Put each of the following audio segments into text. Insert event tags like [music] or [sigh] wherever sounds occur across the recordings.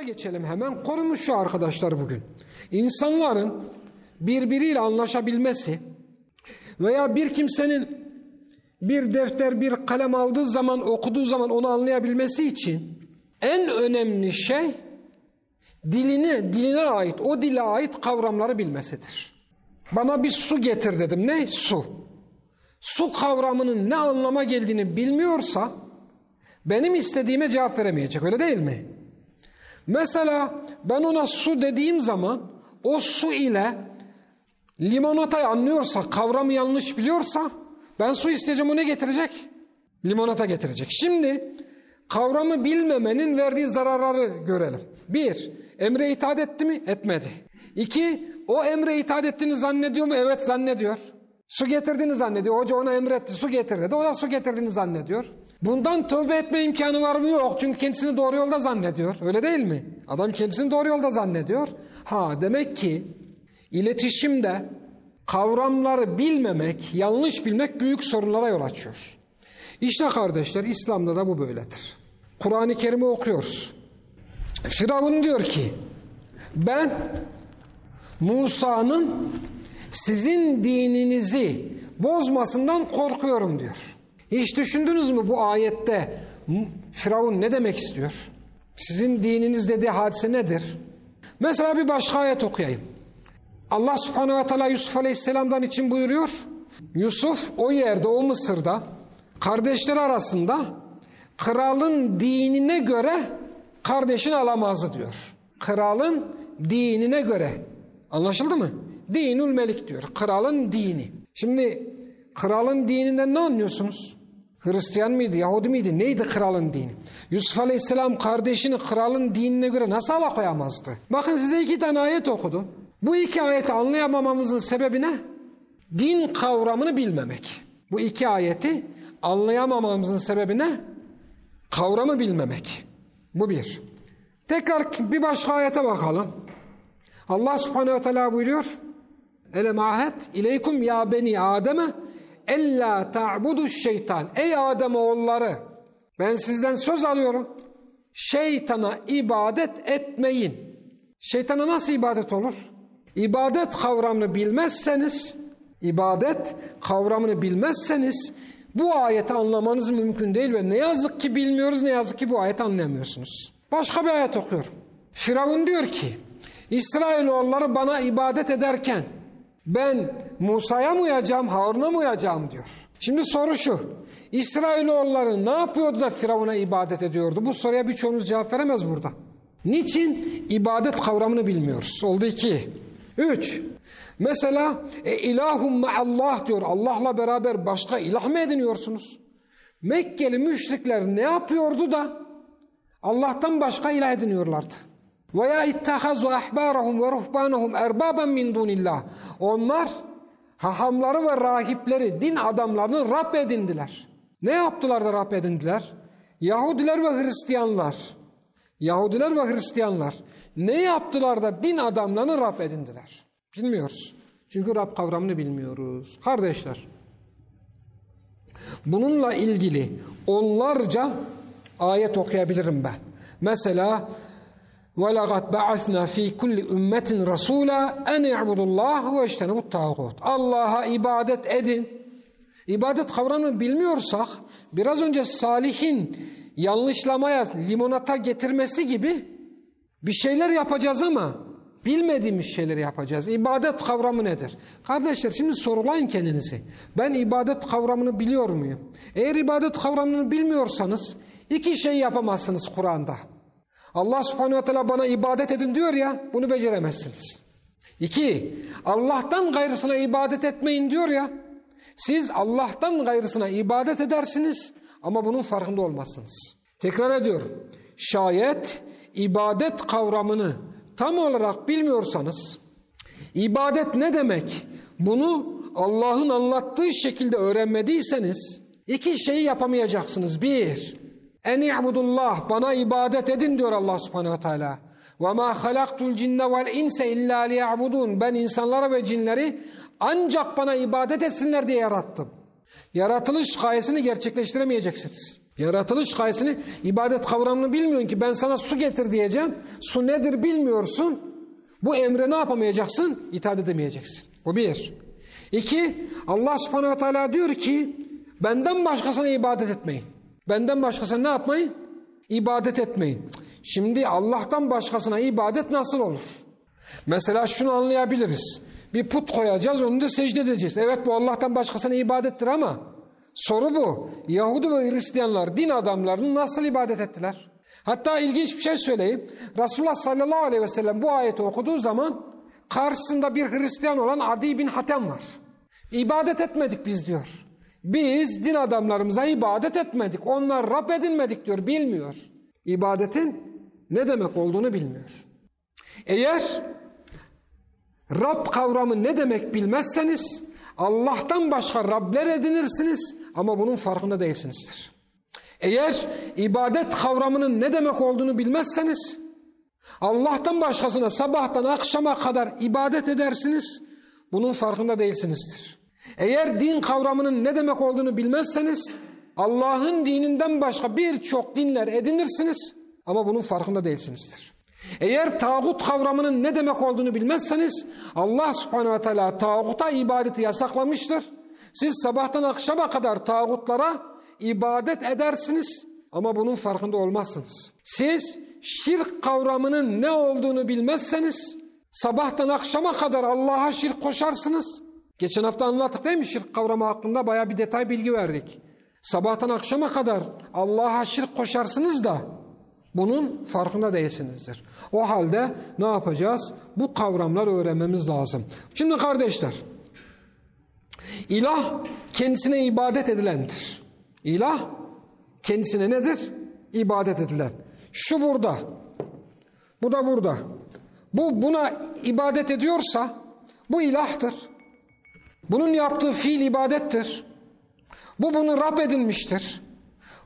Konumuza geçelim hemen. Konumuz şu arkadaşlar bugün. İnsanların birbiriyle anlaşabilmesi veya bir kimsenin bir defter, bir kalem aldığı zaman, okuduğu zaman onu anlayabilmesi için en önemli şey dilini, diline ait, o dile ait kavramları bilmesidir. Bana bir su getir dedim. Ne? Su. Su kavramının ne anlama geldiğini bilmiyorsa benim istediğime cevap veremeyecek. Öyle değil mi? Mesela ben ona su dediğim zaman o su ile limonatayı anlıyorsa, kavramı yanlış biliyorsa ben su isteyeceğim o ne getirecek? Limonata getirecek. Şimdi kavramı bilmemenin verdiği zararları görelim. Bir, emre itaat etti mi? Etmedi. İki, o emre itaat ettiğini zannediyor mu? Evet zannediyor. Su getirdiğini zannediyor. Hoca ona emretti. Su getir dedi. O da su getirdiğini zannediyor. Bundan tövbe etme imkanı var mı? Yok. Çünkü kendisini doğru yolda zannediyor. Öyle değil mi? Adam kendisini doğru yolda zannediyor. Ha demek ki iletişimde kavramları bilmemek, yanlış bilmek büyük sorunlara yol açıyor. İşte kardeşler İslam'da da bu böyledir. Kur'an-ı Kerim'i okuyoruz. Firavun diyor ki ben Musa'nın sizin dininizi bozmasından korkuyorum diyor. Hiç düşündünüz mü bu ayette Firavun ne demek istiyor? Sizin dininiz dediği hadise nedir? Mesela bir başka ayet okuyayım. Allah subhanehu ve teala Yusuf aleyhisselamdan için buyuruyor. Yusuf o yerde o Mısır'da kardeşleri arasında kralın dinine göre kardeşini alamazdı diyor. Kralın dinine göre. Anlaşıldı mı? Dinül melik diyor. Kralın dini. Şimdi kralın dininden ne anlıyorsunuz? Hristiyan mıydı, Yahudi miydi? Neydi kralın dini? Yusuf Aleyhisselam kardeşini kralın dinine göre nasıl alakoyamazdı? Bakın size iki tane ayet okudum. Bu iki ayeti anlayamamamızın sebebi ne? Din kavramını bilmemek. Bu iki ayeti anlayamamamızın sebebi ne? Kavramı bilmemek. Bu bir. Tekrar bir başka ayete bakalım. Allah subhanehu ve teala buyuruyor. Elem ahet ileykum ya beni Adem'e ella ta'budu şeytan. Ey Adem oğulları ben sizden söz alıyorum. Şeytana ibadet etmeyin. Şeytana nasıl ibadet olur? İbadet kavramını bilmezseniz, ibadet kavramını bilmezseniz bu ayeti anlamanız mümkün değil ve ne yazık ki bilmiyoruz ne yazık ki bu ayeti anlayamıyorsunuz. Başka bir ayet okuyorum. Firavun diyor ki İsrailoğulları bana ibadet ederken ben Musa'ya mı uyacağım, Harun'a mı uyacağım diyor. Şimdi soru şu. İsrailoğulları ne yapıyordu da Firavun'a ibadet ediyordu? Bu soruya birçoğunuz cevap veremez burada. Niçin? İbadet kavramını bilmiyoruz. Oldu iki. Üç. Mesela e, ilahum Allah diyor. Allah'la beraber başka ilah mı ediniyorsunuz? Mekkeli müşrikler ne yapıyordu da Allah'tan başka ilah ediniyorlardı. Veya ittahazu ahbarahum ve ruhbanahum erbaben min dunillah. Onlar hahamları ve rahipleri, din adamlarını Rab edindiler. Ne yaptılar da Rab edindiler? Yahudiler ve Hristiyanlar. Yahudiler ve Hristiyanlar ne yaptılar da din adamlarını Rab edindiler? Bilmiyoruz. Çünkü Rab kavramını bilmiyoruz. Kardeşler, bununla ilgili onlarca ayet okuyabilirim ben. Mesela وَلَغَدْ بَعَثْنَا ف۪ي كُلِّ اُمَّةٍ رَسُولًا اَنْ اِعْبُدُ اللّٰهِ وَاَجْتَنَبُ التَّاغُوتِ Allah'a ibadet edin. İbadet kavramını bilmiyorsak biraz önce Salih'in yanlışlamaya limonata getirmesi gibi bir şeyler yapacağız ama bilmediğimiz şeyleri yapacağız. İbadet kavramı nedir? Kardeşler şimdi sorulayın kendinizi. Ben ibadet kavramını biliyor muyum? Eğer ibadet kavramını bilmiyorsanız iki şey yapamazsınız Kur'an'da. Allah subhanehu ve teala bana ibadet edin diyor ya bunu beceremezsiniz. İki, Allah'tan gayrısına ibadet etmeyin diyor ya. Siz Allah'tan gayrısına ibadet edersiniz ama bunun farkında olmazsınız. Tekrar ediyorum. Şayet ibadet kavramını tam olarak bilmiyorsanız, ibadet ne demek? Bunu Allah'ın anlattığı şekilde öğrenmediyseniz iki şeyi yapamayacaksınız. Bir, en i'budullah bana ibadet edin diyor Allah subhanehu teala. Ve ma halaktul cinne vel inse illa liya'budun. Ben insanlara ve cinleri ancak bana ibadet etsinler diye yarattım. Yaratılış gayesini gerçekleştiremeyeceksiniz. Yaratılış gayesini ibadet kavramını bilmiyorsun ki ben sana su getir diyeceğim. Su nedir bilmiyorsun. Bu emre ne yapamayacaksın? İtaat edemeyeceksin. Bu bir. İki, Allah subhanehu ve teala diyor ki benden başkasına ibadet etmeyin. Benden başkasına ne yapmayın? İbadet etmeyin. Şimdi Allah'tan başkasına ibadet nasıl olur? Mesela şunu anlayabiliriz. Bir put koyacağız önünde secde edeceğiz. Evet bu Allah'tan başkasına ibadettir ama soru bu. Yahudi ve Hristiyanlar din adamlarını nasıl ibadet ettiler? Hatta ilginç bir şey söyleyeyim. Resulullah sallallahu aleyhi ve sellem bu ayeti okuduğu zaman karşısında bir Hristiyan olan Adi bin Hatem var. İbadet etmedik biz diyor. Biz din adamlarımıza ibadet etmedik. Onlar Rab edinmedik diyor. Bilmiyor. İbadetin ne demek olduğunu bilmiyor. Eğer Rab kavramı ne demek bilmezseniz Allah'tan başka Rabler edinirsiniz ama bunun farkında değilsinizdir. Eğer ibadet kavramının ne demek olduğunu bilmezseniz Allah'tan başkasına sabahtan akşama kadar ibadet edersiniz bunun farkında değilsinizdir. Eğer din kavramının ne demek olduğunu bilmezseniz Allah'ın dininden başka birçok dinler edinirsiniz ama bunun farkında değilsinizdir. Eğer tağut kavramının ne demek olduğunu bilmezseniz Allah subhanehu ve teala tağuta ibadeti yasaklamıştır. Siz sabahtan akşama kadar tağutlara ibadet edersiniz ama bunun farkında olmazsınız. Siz şirk kavramının ne olduğunu bilmezseniz sabahtan akşama kadar Allah'a şirk koşarsınız. Geçen hafta anlattık değil mi şirk kavramı hakkında baya bir detay bilgi verdik. Sabahtan akşama kadar Allah'a şirk koşarsınız da bunun farkında değilsinizdir. O halde ne yapacağız? Bu kavramları öğrenmemiz lazım. Şimdi kardeşler, ilah kendisine ibadet edilendir. İlah kendisine nedir? İbadet edilen. Şu burada, bu da burada. Bu buna ibadet ediyorsa bu ilahtır. Bunun yaptığı fiil ibadettir. Bu bunu Rab edinmiştir.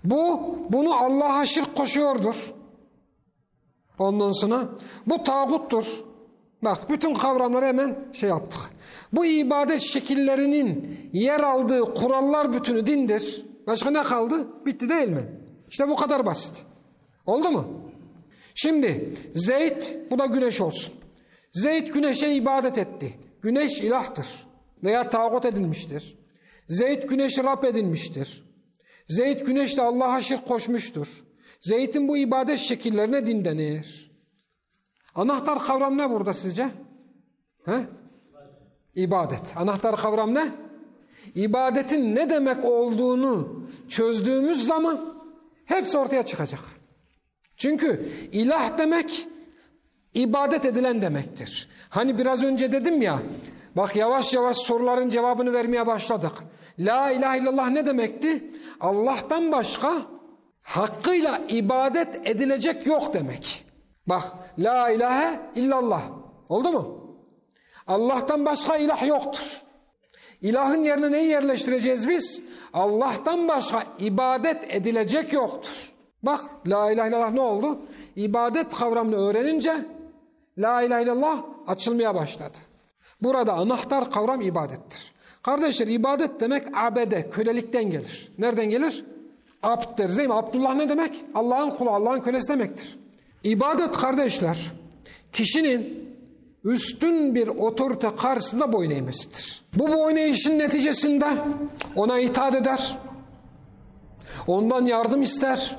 Bu bunu Allah'a şirk koşuyordur. Ondan sonra bu tağuttur. Bak bütün kavramları hemen şey yaptık. Bu ibadet şekillerinin yer aldığı kurallar bütünü dindir. Başka ne kaldı? Bitti değil mi? İşte bu kadar basit. Oldu mu? Şimdi Zeyd bu da güneş olsun. Zeyd güneşe ibadet etti. Güneş ilahtır veya tağut edilmiştir. Zeyd güneşi Rab edinmiştir. Zeyd güneşle Allah'a şirk koşmuştur. Zeyd'in bu ibadet şekillerine din denir. Anahtar kavram ne burada sizce? He? İbadet. Anahtar kavram ne? İbadetin ne demek olduğunu çözdüğümüz zaman hepsi ortaya çıkacak. Çünkü ilah demek ibadet edilen demektir. Hani biraz önce dedim ya bak yavaş yavaş soruların cevabını vermeye başladık. La ilahe illallah ne demekti? Allah'tan başka hakkıyla ibadet edilecek yok demek. Bak la ilahe illallah oldu mu? Allah'tan başka ilah yoktur. İlahın yerine neyi yerleştireceğiz biz? Allah'tan başka ibadet edilecek yoktur. Bak la ilahe illallah ne oldu? İbadet kavramını öğrenince la ilahe illallah açılmaya başladı. Burada anahtar kavram ibadettir. Kardeşler ibadet demek abede, kölelikten gelir. Nereden gelir? Abd deriz değil mi? Abdullah ne demek? Allah'ın kulu, Allah'ın kölesi demektir. İbadet kardeşler, kişinin üstün bir otorite karşısında boyun eğmesidir. Bu boyun eğişin neticesinde ona itaat eder, ondan yardım ister,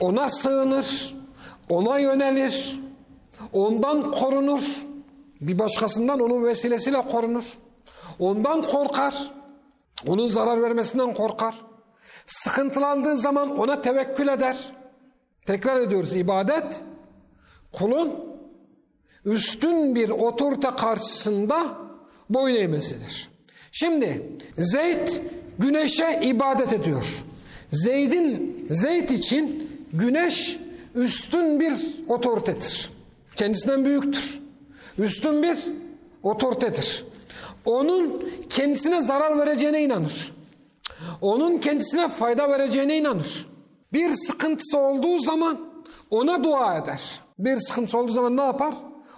ona sığınır, ona yönelir, ondan korunur, bir başkasından onun vesilesiyle korunur. Ondan korkar. Onun zarar vermesinden korkar. Sıkıntılandığı zaman ona tevekkül eder. Tekrar ediyoruz ibadet kulun üstün bir otorite karşısında boyun eğmesidir. Şimdi Zeyd güneşe ibadet ediyor. Zeyd'in Zeyd için güneş üstün bir otoritedir. Kendisinden büyüktür. Üstün bir otoritedir onun kendisine zarar vereceğine inanır. Onun kendisine fayda vereceğine inanır. Bir sıkıntısı olduğu zaman ona dua eder. Bir sıkıntısı olduğu zaman ne yapar?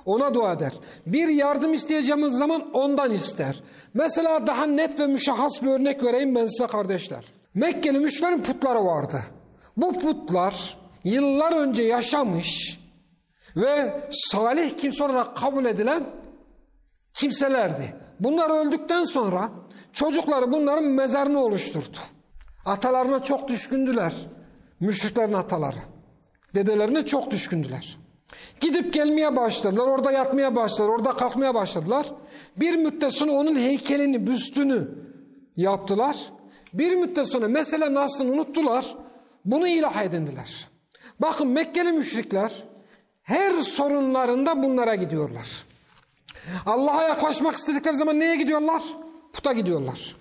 Ona dua eder. Bir yardım isteyeceğimiz zaman ondan ister. Mesela daha net ve müşahhas bir örnek vereyim ben size kardeşler. Mekkeli müşriklerin putları vardı. Bu putlar yıllar önce yaşamış ve salih kimse olarak kabul edilen kimselerdi. Bunlar öldükten sonra çocukları bunların mezarını oluşturdu. Atalarına çok düşkündüler. Müşriklerin ataları. Dedelerine çok düşkündüler. Gidip gelmeye başladılar. Orada yatmaya başladılar. Orada kalkmaya başladılar. Bir müddet sonra onun heykelini, büstünü yaptılar. Bir müddet sonra mesele aslını unuttular. Bunu ilah edindiler. Bakın Mekkeli müşrikler her sorunlarında bunlara gidiyorlar. Allah'a yaklaşmak istedikleri zaman neye gidiyorlar? Puta gidiyorlar.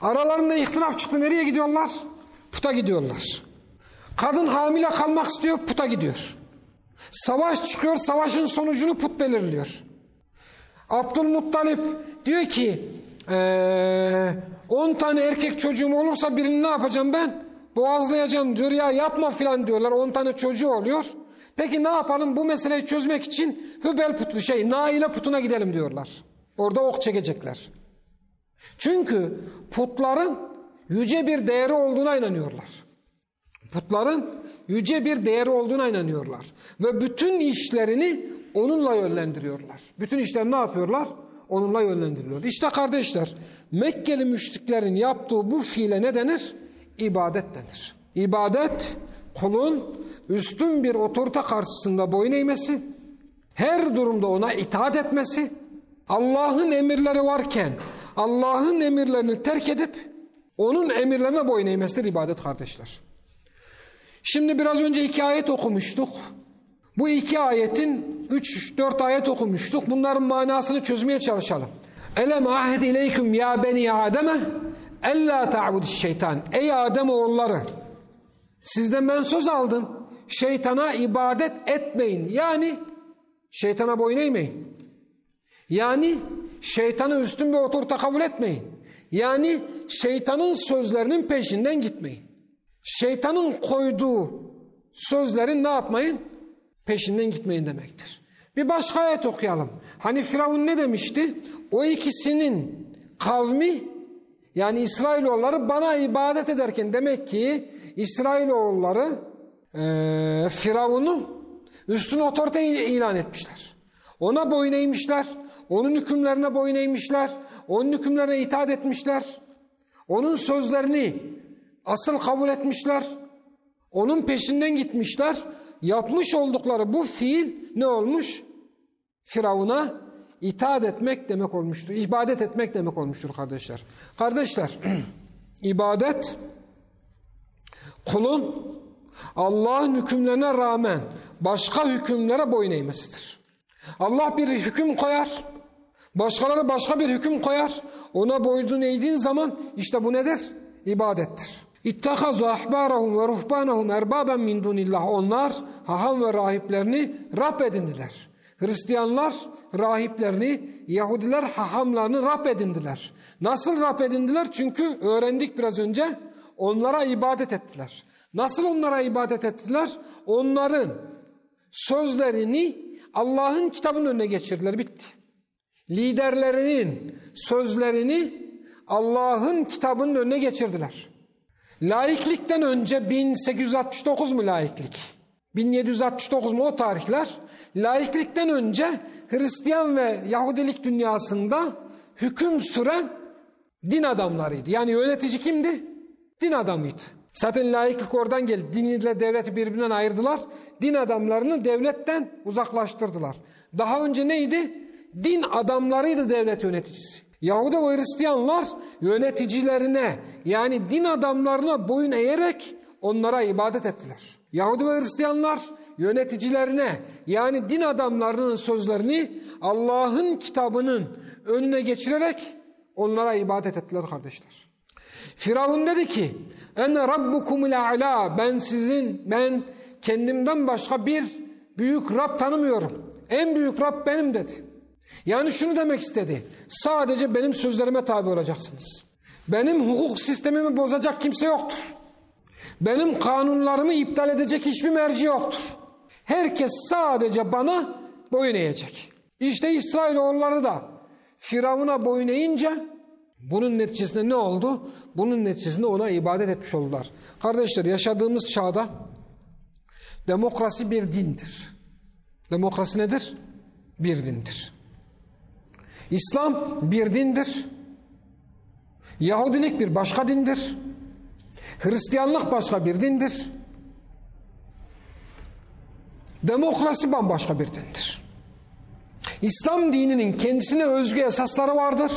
Aralarında ihtilaf çıktı nereye gidiyorlar? Puta gidiyorlar. Kadın hamile kalmak istiyor puta gidiyor. Savaş çıkıyor savaşın sonucunu put belirliyor. Abdülmuttalip diyor ki 10 tane erkek çocuğum olursa birini ne yapacağım ben? Boğazlayacağım diyor ya yapma filan diyorlar 10 tane çocuğu oluyor. Peki ne yapalım bu meseleyi çözmek için Hübel putlu şey Naile putuna gidelim diyorlar. Orada ok çekecekler. Çünkü putların yüce bir değeri olduğuna inanıyorlar. Putların yüce bir değeri olduğuna inanıyorlar. Ve bütün işlerini onunla yönlendiriyorlar. Bütün işlerini ne yapıyorlar? Onunla yönlendiriyorlar. İşte kardeşler Mekkeli müşriklerin yaptığı bu fiile ne denir? İbadet denir. İbadet kulun üstün bir otorite karşısında boyun eğmesi, her durumda ona itaat etmesi, Allah'ın emirleri varken Allah'ın emirlerini terk edip onun emirlerine boyun eğmesidir ibadet kardeşler. Şimdi biraz önce iki ayet okumuştuk. Bu iki ayetin üç dört ayet okumuştuk. Bunların manasını çözmeye çalışalım. Elem ahed ileyküm ya beni Adem'e ella ta'budiş şeytan. Ey Adem oğulları sizden ben söz aldım. Şeytana ibadet etmeyin. Yani şeytana boyun eğmeyin. Yani şeytanı üstün bir otorite kabul etmeyin. Yani şeytanın sözlerinin peşinden gitmeyin. Şeytanın koyduğu sözlerin ne yapmayın? Peşinden gitmeyin demektir. Bir başka ayet okuyalım. Hani Firavun ne demişti? O ikisinin kavmi yani İsrailoğulları bana ibadet ederken demek ki İsrailoğulları e, Firavun'u üstün otorite ilan etmişler. Ona boyun eğmişler. Onun hükümlerine boyun eğmişler. Onun hükümlerine itaat etmişler. Onun sözlerini asıl kabul etmişler. Onun peşinden gitmişler. Yapmış oldukları bu fiil ne olmuş? Firavun'a itaat etmek demek olmuştur. İbadet etmek demek olmuştur kardeşler. Kardeşler, [clears throat] ibadet kulun Allah'ın hükümlerine rağmen başka hükümlere boyun eğmesidir. Allah bir hüküm koyar, başkaları başka bir hüküm koyar. Ona boyun eğdiğin zaman işte bu nedir? İbadettir. İttehazu ahbarahum ve ruhbanahum erbaben min dunillah. Onlar haham ve rahiplerini Rab edindiler. Hristiyanlar rahiplerini, Yahudiler hahamlarını Rab edindiler. Nasıl Rab edindiler? Çünkü öğrendik biraz önce onlara ibadet ettiler. Nasıl onlara ibadet ettiler? Onların sözlerini Allah'ın kitabının önüne geçirdiler. Bitti. Liderlerinin sözlerini Allah'ın kitabının önüne geçirdiler. Laiklikten önce 1869 mu laiklik? 1769 mu o tarihler? Laiklikten önce Hristiyan ve Yahudilik dünyasında hüküm süren din adamlarıydı. Yani yönetici kimdi? Din adamıydı. Zaten laiklik oradan geldi. Din ile devleti birbirinden ayırdılar. Din adamlarını devletten uzaklaştırdılar. Daha önce neydi? Din adamlarıydı devlet yöneticisi. Yahudi ve Hristiyanlar yöneticilerine yani din adamlarına boyun eğerek onlara ibadet ettiler. Yahudi ve Hristiyanlar yöneticilerine yani din adamlarının sözlerini Allah'ın kitabının önüne geçirerek onlara ibadet ettiler kardeşler. Firavun dedi ki ene rabbukumul a'la ben sizin ben kendimden başka bir büyük Rab tanımıyorum. En büyük Rab benim dedi. Yani şunu demek istedi. Sadece benim sözlerime tabi olacaksınız. Benim hukuk sistemimi bozacak kimse yoktur. Benim kanunlarımı iptal edecek hiçbir merci yoktur. Herkes sadece bana boyun eğecek. İşte İsrailoğulları da Firavun'a boyun eğince Bunun neticesinde ne oldu? Bunun neticesinde ona ibadet etmiş oldular. Kardeşler yaşadığımız çağda demokrasi bir dindir. Demokrasi nedir? Bir dindir. İslam bir dindir. Yahudilik bir başka dindir. Hristiyanlık başka bir dindir. Demokrasi bambaşka bir dindir. İslam dininin kendisine özgü esasları vardır.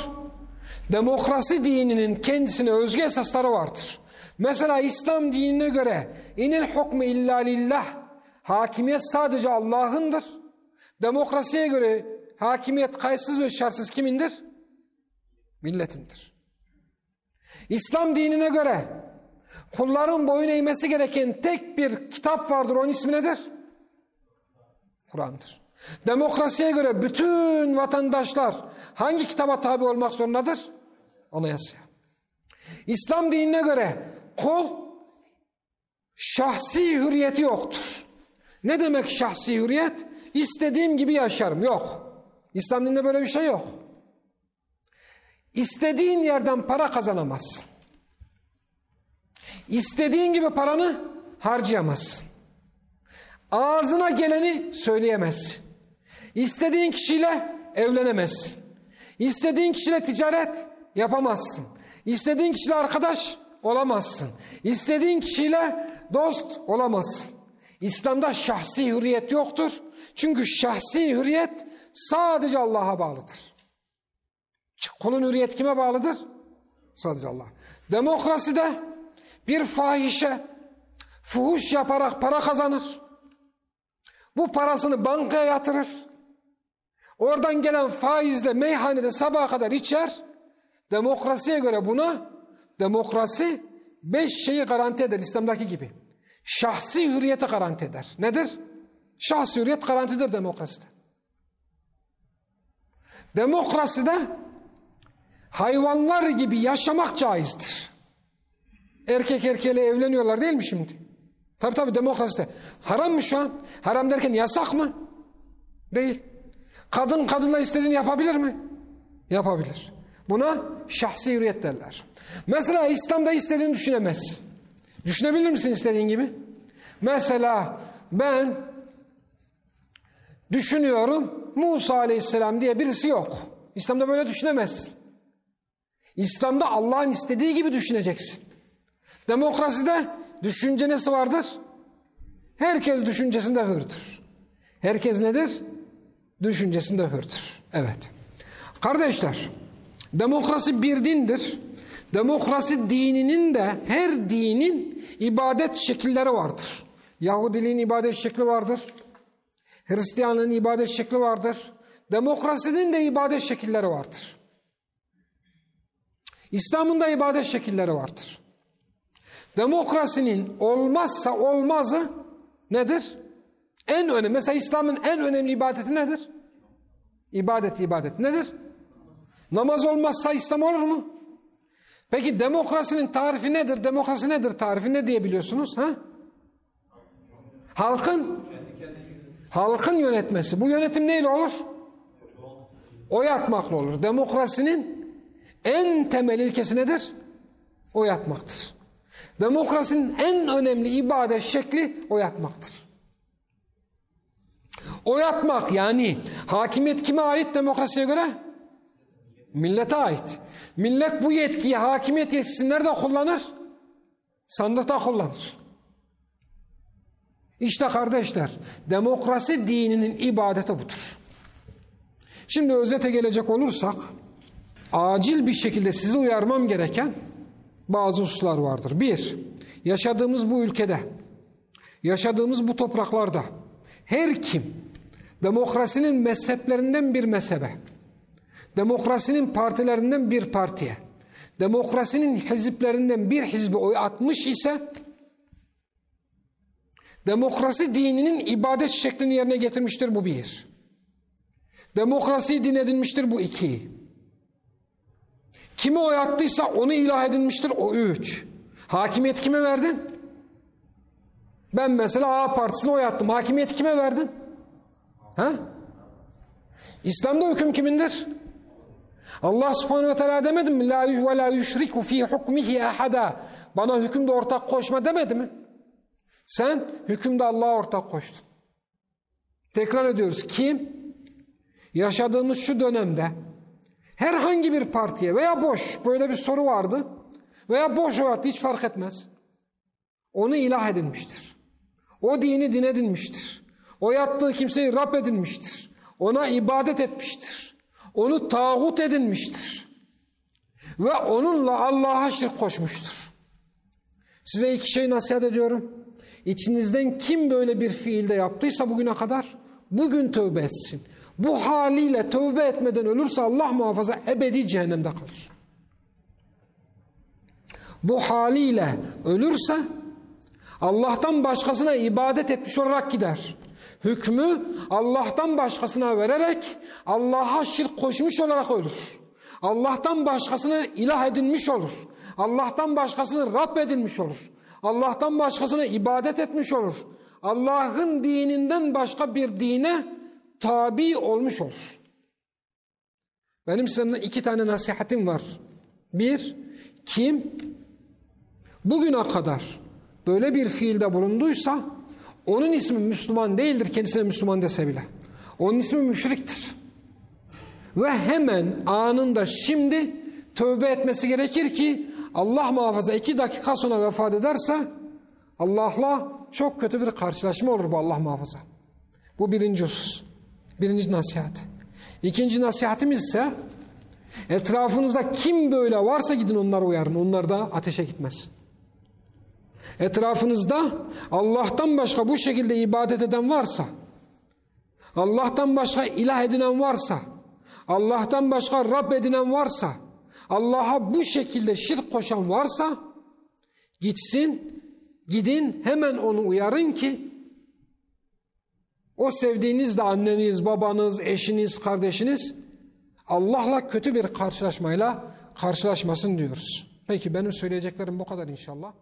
Demokrasi dininin kendisine özgü esasları vardır. Mesela İslam dinine göre inil hukmu illa lillah hakimiyet sadece Allah'ındır. Demokrasiye göre hakimiyet kayıtsız ve şartsız kimindir? Milletindir. İslam dinine göre kulların boyun eğmesi gereken tek bir kitap vardır. Onun ismi nedir? Kur'an'dır. Demokrasiye göre bütün vatandaşlar hangi kitaba tabi olmak zorundadır? Anayasaya. İslam dinine göre kul şahsi hürriyeti yoktur. Ne demek şahsi hürriyet? İstediğim gibi yaşarım. Yok. İslam dininde böyle bir şey yok. İstediğin yerden para kazanamazsın. İstediğin gibi paranı harcayamazsın. Ağzına geleni söyleyemezsin. İstediğin kişiyle evlenemezsin. İstediğin kişiyle ticaret yapamazsın. İstediğin kişiyle arkadaş olamazsın. İstediğin kişiyle dost olamazsın. İslam'da şahsi hürriyet yoktur. Çünkü şahsi hürriyet sadece Allah'a bağlıdır. Kulun hürriyet kime bağlıdır? Sadece Allah. Demokraside bir fahişe fuhuş yaparak para kazanır. Bu parasını bankaya yatırır. Oradan gelen faizle meyhanede sabaha kadar içer. Demokrasiye göre buna demokrasi beş şeyi garanti eder İslam'daki gibi. Şahsi hürriyete garanti eder. Nedir? Şahsi hürriyet garantidir demokraside. Demokraside hayvanlar gibi yaşamak caizdir. Erkek erkeğiyle evleniyorlar değil mi şimdi? Tabi tabi demokraside. Haram mı şu an? Haram derken yasak mı? Değil. Kadın kadınla istediğini yapabilir mi? Yapabilir. Buna şahsi hürriyet derler. Mesela İslam'da istediğini düşünemez. Düşünebilir misin istediğin gibi? Mesela ben düşünüyorum Musa aleyhisselam diye birisi yok. İslam'da böyle düşünemezsin. İslam'da Allah'ın istediği gibi düşüneceksin. Demokraside düşünce nesi vardır? Herkes düşüncesinde hürdür. Herkes nedir? Düşüncesinde hürdür. Evet. Kardeşler, demokrasi bir dindir. Demokrasi dininin de her dinin ibadet şekilleri vardır. Yahudiliğin ibadet şekli vardır. Hristiyanlığın ibadet şekli vardır. Demokrasinin de ibadet şekilleri vardır. İslam'ın da ibadet şekilleri vardır. Demokrasinin olmazsa olmazı nedir? En önemli. Mesela İslam'ın en önemli ibadeti nedir? İbadet, ibadet nedir? Namaz olmazsa İslam olur mu? Peki demokrasinin tarifi nedir? Demokrasi nedir tarifi? Ne diyebiliyorsunuz? Ha? Halkın halkın yönetmesi. Bu yönetim neyle olur? Oy atmakla olur. Demokrasinin en temel ilkesi nedir? Oy atmaktır. Demokrasinin en önemli ibadet şekli oy atmaktır. Oy atmak yani hakimiyet kime ait demokrasiye göre? Millete ait. Millet bu yetkiyi, hakimiyet yetkisini nerede kullanır? Sandıkta kullanır. İşte kardeşler, demokrasi dininin ibadeti budur. Şimdi özete gelecek olursak, acil bir şekilde sizi uyarmam gereken bazı hususlar vardır. Bir, yaşadığımız bu ülkede, yaşadığımız bu topraklarda her kim demokrasinin mezheplerinden bir mezhebe, demokrasinin partilerinden bir partiye, demokrasinin hizplerinden bir hizbe oy atmış ise demokrasi dininin ibadet şeklini yerine getirmiştir bu bir. Demokrasi din edinmiştir bu iki. Kime oy attıysa onu ilah edinmiştir o üç. Hakimiyet kime verdin? Ben mesela A partisine oy attım. Hakimiyet kime verdin? Ha? İslam'da hüküm kimindir? Allah subhanehu ve teala demedi mi? La ve la yüşriku fi hukmihi ahada. Bana hükümde ortak koşma demedi mi? Sen hükümde Allah'a ortak koştun. Tekrar ediyoruz. Kim? Yaşadığımız şu dönemde herhangi bir partiye veya boş böyle bir soru vardı veya boş hayat hiç fark etmez. Onu ilah edinmiştir. O dini din edinmiştir. O yattığı kimseyi Rab edinmiştir. Ona ibadet etmiştir. Onu tağut edinmiştir. Ve onunla Allah'a şirk koşmuştur. Size iki şey nasihat ediyorum. İçinizden kim böyle bir fiilde yaptıysa bugüne kadar bugün tövbe etsin. Bu haliyle tövbe etmeden ölürse Allah muhafaza ebedi cehennemde kalır. Bu haliyle ölürse Allah'tan başkasına ibadet etmiş olarak gider. Hükmü Allah'tan başkasına vererek Allah'a şirk koşmuş olarak ölür. Allah'tan başkasını ilah edinmiş olur. Allah'tan başkasını Rab edinmiş olur. Allah'tan başkasına ibadet etmiş olur. Allah'ın dininden başka bir dine tabi olmuş olur. Benim size iki tane nasihatim var. Bir, kim bugüne kadar böyle bir fiilde bulunduysa onun ismi Müslüman değildir kendisine Müslüman dese bile. Onun ismi müşriktir. Ve hemen anında şimdi tövbe etmesi gerekir ki Allah muhafaza iki dakika sonra vefat ederse Allah'la çok kötü bir karşılaşma olur bu Allah muhafaza. Bu birinci husus. Birinci nasihat. İkinci nasihatimiz ise etrafınızda kim böyle varsa gidin onları uyarın. Onlar da ateşe gitmesin. Etrafınızda Allah'tan başka bu şekilde ibadet eden varsa, Allah'tan başka ilah edinen varsa, Allah'tan başka Rab edinen varsa, Allah'a bu şekilde şirk koşan varsa, gitsin, gidin hemen onu uyarın ki, o sevdiğiniz de anneniz, babanız, eşiniz, kardeşiniz, Allah'la kötü bir karşılaşmayla karşılaşmasın diyoruz. Peki benim söyleyeceklerim bu kadar inşallah.